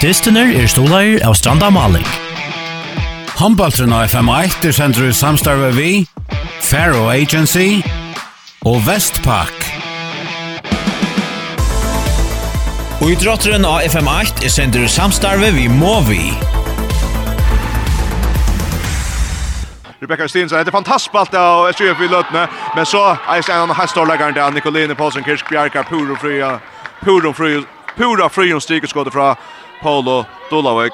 Dystener er stolar av Stranda Maling. Håndbaltren av FM1 er sender i samstarve vi, Faro Agency og Vestpak. Og i drotteren av FM8 er sender i samstarve vi Movi. Rebecca Stins är det fantastiskt allt och SJF i Lötne men så är en annan hästorläggaren där Nicoline Paulsen Kirsk Bjarka, Puro Fria Puro Fria Pura Fria stiger skottet från Paulo Dolavik.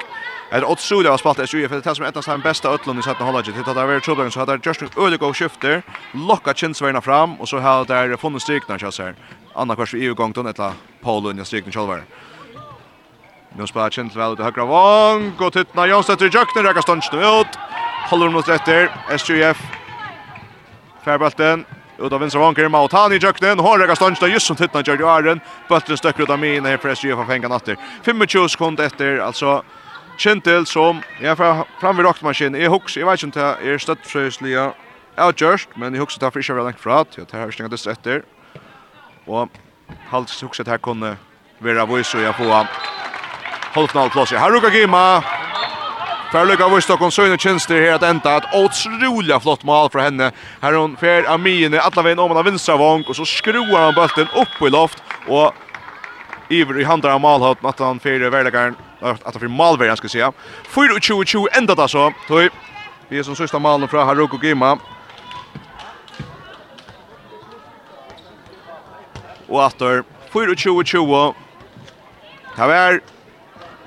Er det otroligt att spalta SUF för det som är ett av de bästa ötlundarna i sätta hållet. Det har varit trubbel så har det just en ölig och skifter. Locka chinsvärna fram och så har det funnit styrkan så här. Anna kvar i gång då ettla Paulo i styrkan själva. Nu spelar Chint väl ut i högra vång. Gå tittna Jonsson till Jökner räcker stunchen ut. Håller mot rätter. SUF. Färbalten. Ut av vänstra vanker Mautani i Jöknen. Hon räcker stånd där just som tittna Jordi Arden. Bulten stöcker ut av min, här för SG från fängan natter. 25 sekund efter alltså Kintel som jag fram vid rockmaskin jag hooks. Jag vet inte om det är stöttfrösliga outjust men i hooks tar frischa väl längt framåt. Jag tar här stänga det efter. Och halvt hooks här kunde vara voice och jag får halvt noll plus. Haruka Gima För lycka av Stockholm så en chans här att ända ett otroligt flott mål för henne. Här hon för Amine alla vägen om den vänstra vång och så skruvar han bollen upp i loft och Iver i handar av målhållet att han för värdegarn att han för målvärden ska säga. 4-20-20 ända där så. Toj. Vi är som sista målen från Haruko Gima. Och åter 4-20-20. Här är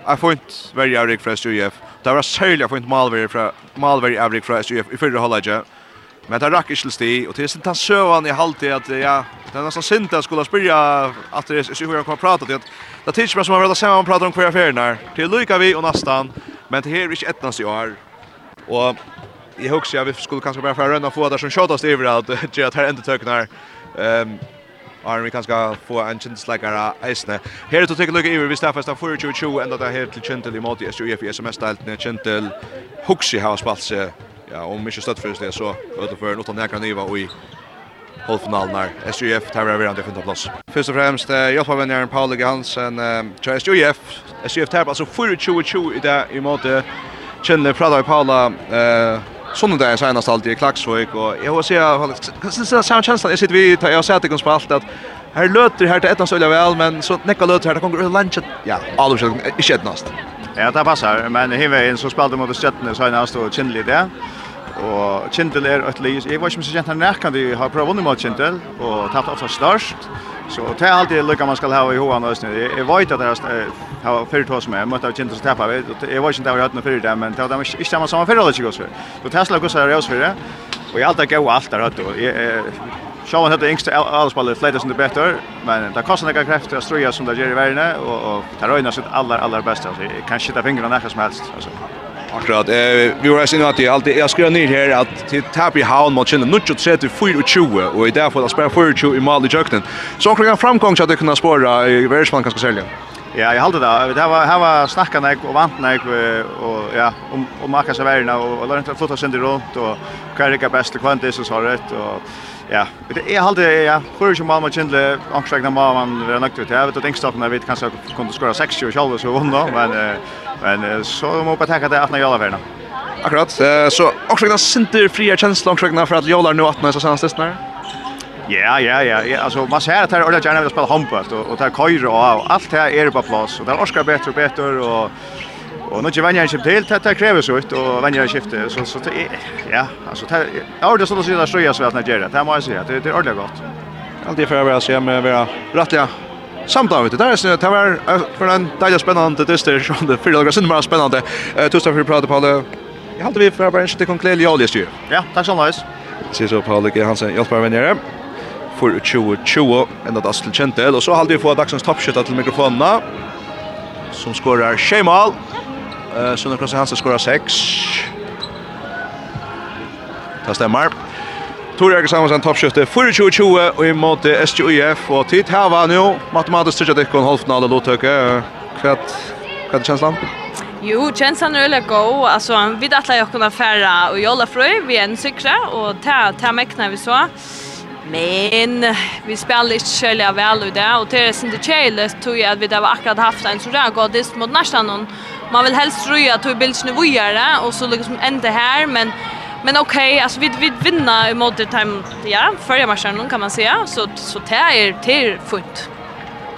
Jag får inte välja Rick Frest UF. Det var særlig fint malveri fra malveri avrik fra SUF i fyrre halvleken. Men det rakk ikke til sti, og til sin tann søvann i halvtid at, ja, det er nesten sint jeg skulle spyrja at det er ikke hva jeg kommer til, at det er ikke som har vært sammen prata om hver ferien her, til lykka vi og nastan, men til her er ikke etnast i år, og jeg husker jeg vi skulle kanskje bare få å rønne få det som kjøttast i at det er at her endetøkken her. um, Arne vi kan få en känsligare isne. Här att ta lucka över vi staffas där för 22 ända där helt till Kentel i mot SJF SMS ställt när Huxi har spalt sig. Ja, om mycket stöd för det så öde för något när kan Eva i halvfinalen där. SJF tar vi över andra femte plats. Först och främst hjälpa vänner Paul Johansson till SJF. SJF tar alltså 4-22 i det i mot Pratar vi Paula eh sånne där senast alltid i Klaxvik och jag vill säga kan se den samma känslan jag sitter vi jag har sett det kan spalt att här löter här till ettans ölja väl men så näcka löter här det kommer lunch ja alltså inte etnast. Ja, det passar, men hiver in så spalte mot Stjärnorna senast nästa och Kindle där. Och Kindle är ett lis. Jag var ju så gent när kan har ha provat mot Kindle och tappat ofta størst, Så det är alltid lika man ska ha i hoan och snö. Jag vet att det har förut hos mig, måste av känt som tappa vet. Jag vet inte vad jag hade förut där, men det var inte samma samma förra det gick så. Tesla går så där för det. Och jag alltid gå allt där då. Sjåan hann hetta yngsta allspallir som det betur, men det kostar nakar kreftir at strøya som det gerir i verðina og og ta røyna sitt allar allar besta. Eg kan skita fingrarna nakar som helst, altså. Akkurat. Eh vi var inne att jag alltid jag skriver ner här att till Tapi Hound mot Chinna Nucho 34 och i därför att spela 42 i mål i Jökten. Så kan framgång så att kunna spåra i världsman kanske sälja. Ja, jag håller det. Det var här var snackan jag och vant när och ja, om om marka sig och lära inte fota runt och kvar det bästa kvantis och så rätt och Ja, det är halt ja, for ikke mamma kjendelig, angstregna mamma var nöjd ut. Jag vet at engstappen jeg vet kanske kunde skora 60 och själva så vunna, men, men så må på tänka det att när jag 18 jala Akkurat, så angstregna center fria kjensla angstregna för att jag nu att när så senast när. Ja, ja, ja, ja, alltså man ser att det är ordentligt gärna vill spela handboll och och det köra och allt det är på plats och det är Oscar bättre och bättre och Och nu vänjer jag till det kräver så ut och vänjer jag skifte så så ja alltså det är det så att det ströjas så att när det här måste jag det det är ordentligt gott. Alltid för att se med vara rättliga samtal vet du. Där är det var för en deilig spännande det är så det för några spännande spännande. Eh tusen för prata på det. Jag hade vi för bara inte konkret jag läste ju. Ja, tack så mycket. Ser så Paul Hansen hjälper mig ner för 2020 ända dast till Kentel och så hade vi få dagens toppskytt till mikrofonerna som skorar Shemal. Eh Sunne Klasse Hansen skorar 6. Det stämmer. Tor Jørgen Samuelsen toppskjøttet 24-20 og i måte SGUF og tid her var nå matematisk sikkert ikke en halvfinale lottøke hva er kjenslan? Jo, kjenslan er veldig god altså, vi dattler jo kunne fære og jolla frøy vi er en sikre og ta, ta mekna vi så men vi spelar inte själva väl i det Och det är inte det tror jag att vi har akkurat haft en så där godis god dist mot nästan någon man vill helst tro att vi nu vidare och så liksom ända här men Men okej, okay, alltså vi vi vinner i mode time ja, förra matchen kan man säga så så det är till fullt.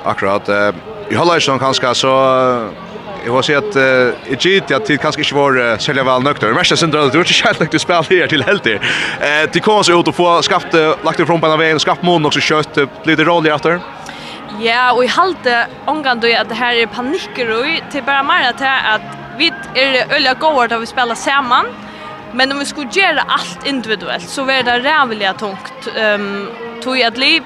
Akkurat eh i håller ju kanske så Jag har sett eh ett git att det kanske inte var sälja väl nökt. Men mest synd att du inte helt nökt spel här till helt. Eh det kom så ut och få skapt lagt ifrån på den vägen, skapt mån också kött lite roligare efter. Ja, og i halte omgang at det her er panikkerøy, til bare mer att at vi er øyla gård da vi spiller sammen, men om vi skulle gjøre alt individuelt, så var det rævlig tungt. Um, tog at liv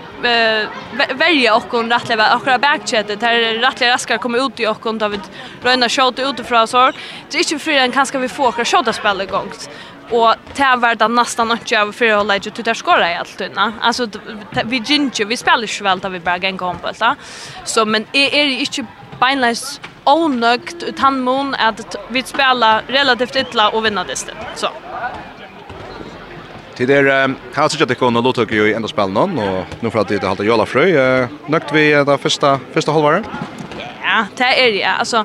verja okkon rättliga okkara backchatet här rättliga raskar kommer ut i och då David röna skott utifrån så. Det är inte för en kanske vi får köra shota spel igång. Och tävlar nästan inte jag för att lägga till där skora i allt inna. Alltså vi ginger vi spelar ju väl där vi bara en gång på Så men är är inte beinlös onökt utan mon att vi spelar relativt illa och vinna det så. Det er her sikkert ikke noe lottok i enda spillen og nå for at det halte Jola Frøy. Nøkt vi det første, første halvåret? Ja, det er det. Altså,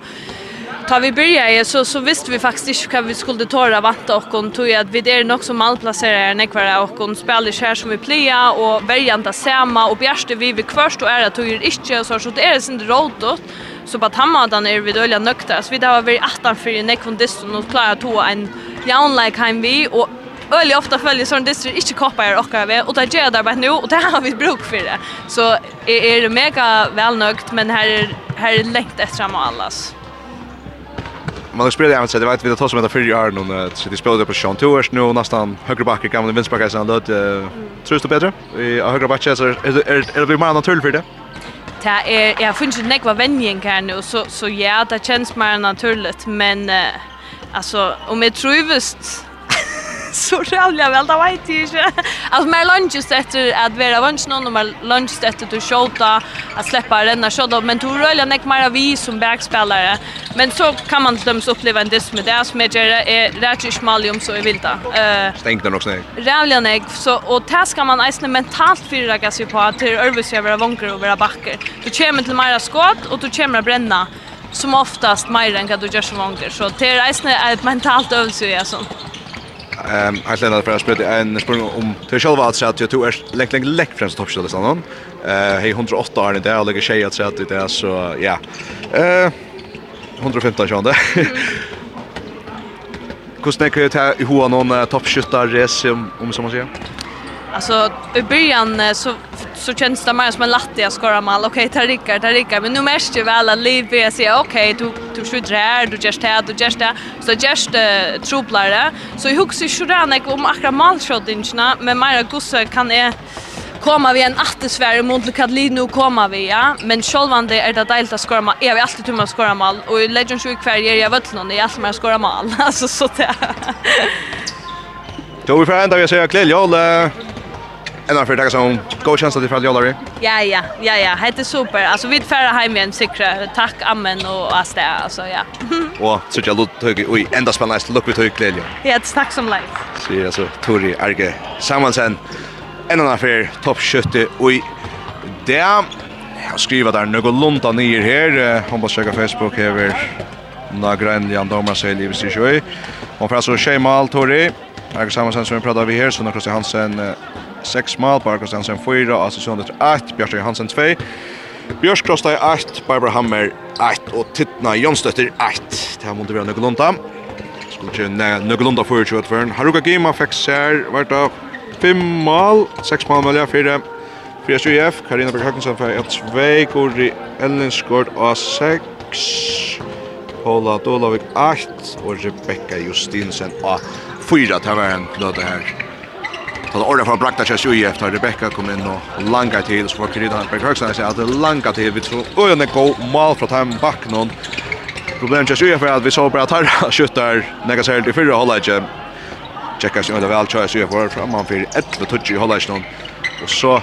Ta vi började så så visste vi faktiskt inte vad vi skulle tåra vatta och kon tog att vi är nog som malplacerade när kvar och kon spelar här som vi plea och väljande samma och bjärste vi vi först och är att tog inte så så det är sin rotot så på tammadan är vi dåliga nökta så vi där var vi attan för i nekvondiston och klara två en jaunlike hem vi och öliga ofta följer sån är inte koppar och av och det gör det bara nu och det har vi bruk för det. Så är är det mega välnökt men här är här är längt efter och allas. Man har spelat även så det vet vi det tar som heter för i år nu så det spelade på Sean Tours nu nästan högre backe gamla vänsterbacken så då tror du bättre i högre backe så är det blir man naturligt för det. Det är jag finns inte några vänjen kan nu så så ja det känns mer naturligt men alltså om jag tror visst så rävliga väl, det vet jag inte. Alltså mer lunches efter att vara vanschen och mer lunches efter att skjuta, att släppa renna skjuta, men tror jag näck mer vi som backspelare. Men så kan man döms uppleva en diss med det som är är rätt malium så är vilda. Eh stängt den också. Rävliga näck så och det ska man ens mentalt förra sig på att Örvis är vara vanker och vara backer. Du kommer till mer skott och du kommer bränna som oftast mer än vad du gör som vanker. Så det är ett mentalt övelse, ja, sånt. Ehm um, Iceland för att spela en spurning om till själva att säga att du är läck läck läck främst så någon. Eh hej 108 är det där lägger tjej att säga att det är så ja. Eh 115 sjönde. Hur snackar jag här i hur någon toppskyttar race om som man säger? Alltså i början så så känns det mer som en latte jag skorar mal. Okej, okay, tar Rickard, tar Rickard. Men nu märks ju väl att liv är säga, okej, okay, du du skjuter här, du gör det, du gör det. Så just uh, troplare. Så jag huxar ju där om akkurat malshottingarna, men mer gosse kan är komma vi en attesvärre mot Lucadlino komma vi ja men självande är det dejligt att skora mål är vi alltid tumma skora mål och i Legends Week kvar ger jag vet någon är alltid mer skora mål alltså så det Då vi får ända vi säger Klell Jolle Ända för tackar som god chans att det för jollar. Ja ja, ja ja, det är super. Alltså vi färra hem igen säkra. Tack amen och asta alltså ja. Och så jag låt tog oj ända spännande, nästa look vi tog glädje. Ja, tack som live. Så alltså så Tori Arge Samuelsen. En annan affär topp skytte oj där jag skriver där några lunta ner här. Hon bara checka Facebook över några ändliga domar sig livet sig ju. Hon får alltså tjejmal Tori. Arge Samuelsen som vi pratar vi här, så när Christian Hansen 6 mål, Barbara Stensen 4, Asi etter 8, Bjørstøy Hansen 2, Björn Krosstad 8, Barbara Hammer 8 og Tittna Jonsdøtter 8. Det her måtte være Nøkkelunda. Skulle ikke Nøkkelunda for 20 Haruka Gima fikk sær, vært av 5 mål, 6 mål med 4, 4 SUF, Karina Berg Høgensen fikk 2, Kori Ellingsgård og 6, Paula Dolavik 8 og Rebecca Justinsen og 4. Det var en gløde her. Så det ordet fra Brakta Kjæs Ui efter Rebecca kom inn og langa til, så var Kirita Berg Høgsnes at det langa til, vi tror øyne god mal fra Time bak noen. Problemet Kjæs Ui er at vi så bare at her skjøtter nega særlig i fyrre holdet ikke. Tjekka jo det vel Kjæs Ui for framman for 11-12 i holdet ikke noen. Og så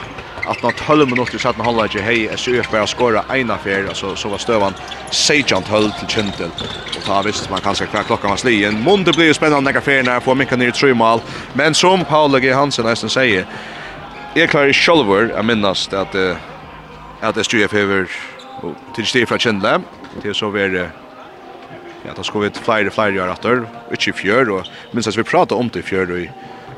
att när 12 minuter satt i hålla inte hej SUF bara skora en affär alltså så var stövan sejant höll till Kentel och ta visst man kanske kvar klockan var slien Monde blir spännande när affären när får mycket ner tre mål men som Paul G. Hansen nästan säger är klar i Scholver jag minnas att att SUF över till steg från Kentel till så var Ja, då ska vi ett flyger flyger göra åter. Inte i fjör och minns att vi pratade om det i fjör och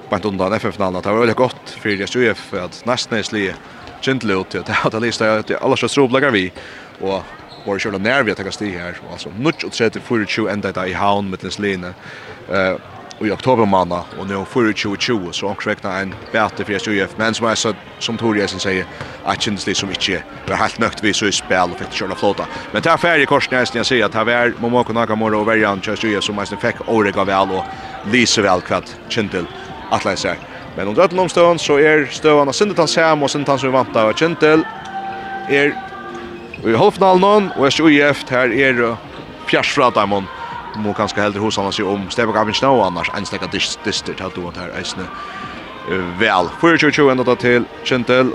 bant undan FF-finalen. Det var väldigt gott för SUF att nästan är sli kjentlig ut till att det lista att alla slags roblagar vi og var kjøla nær vi at takka sti her og altså nutj og 30-24 enda i haun med den sline eh i oktober manna og nu 24-20 så också räkna en bæte fyrir SUF men som er som Torjesen säger att at det som ikke har helt nökt vi så i spel og fick köra flota men det er færre i jag säger att at är var Momoko Nakamura och verjan kjøla SUF som mest fick orega vel og lise väl kvart kjentlig atlein seg. Men under ötlen omstånd så er støvana Sintetans hem og Sintetans vi vant av Kjentel er i halvfinalen og SUIF her er fjarsfra daimon må kanskje heldur hos han annars om Stebak Abinsna og annars einstekka dyster distert, at du vant her eisne vel. 24-20 enda til Kjentel